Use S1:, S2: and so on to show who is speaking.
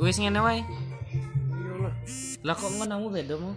S1: Wis ngene wae. Lah kok ngono beda mu?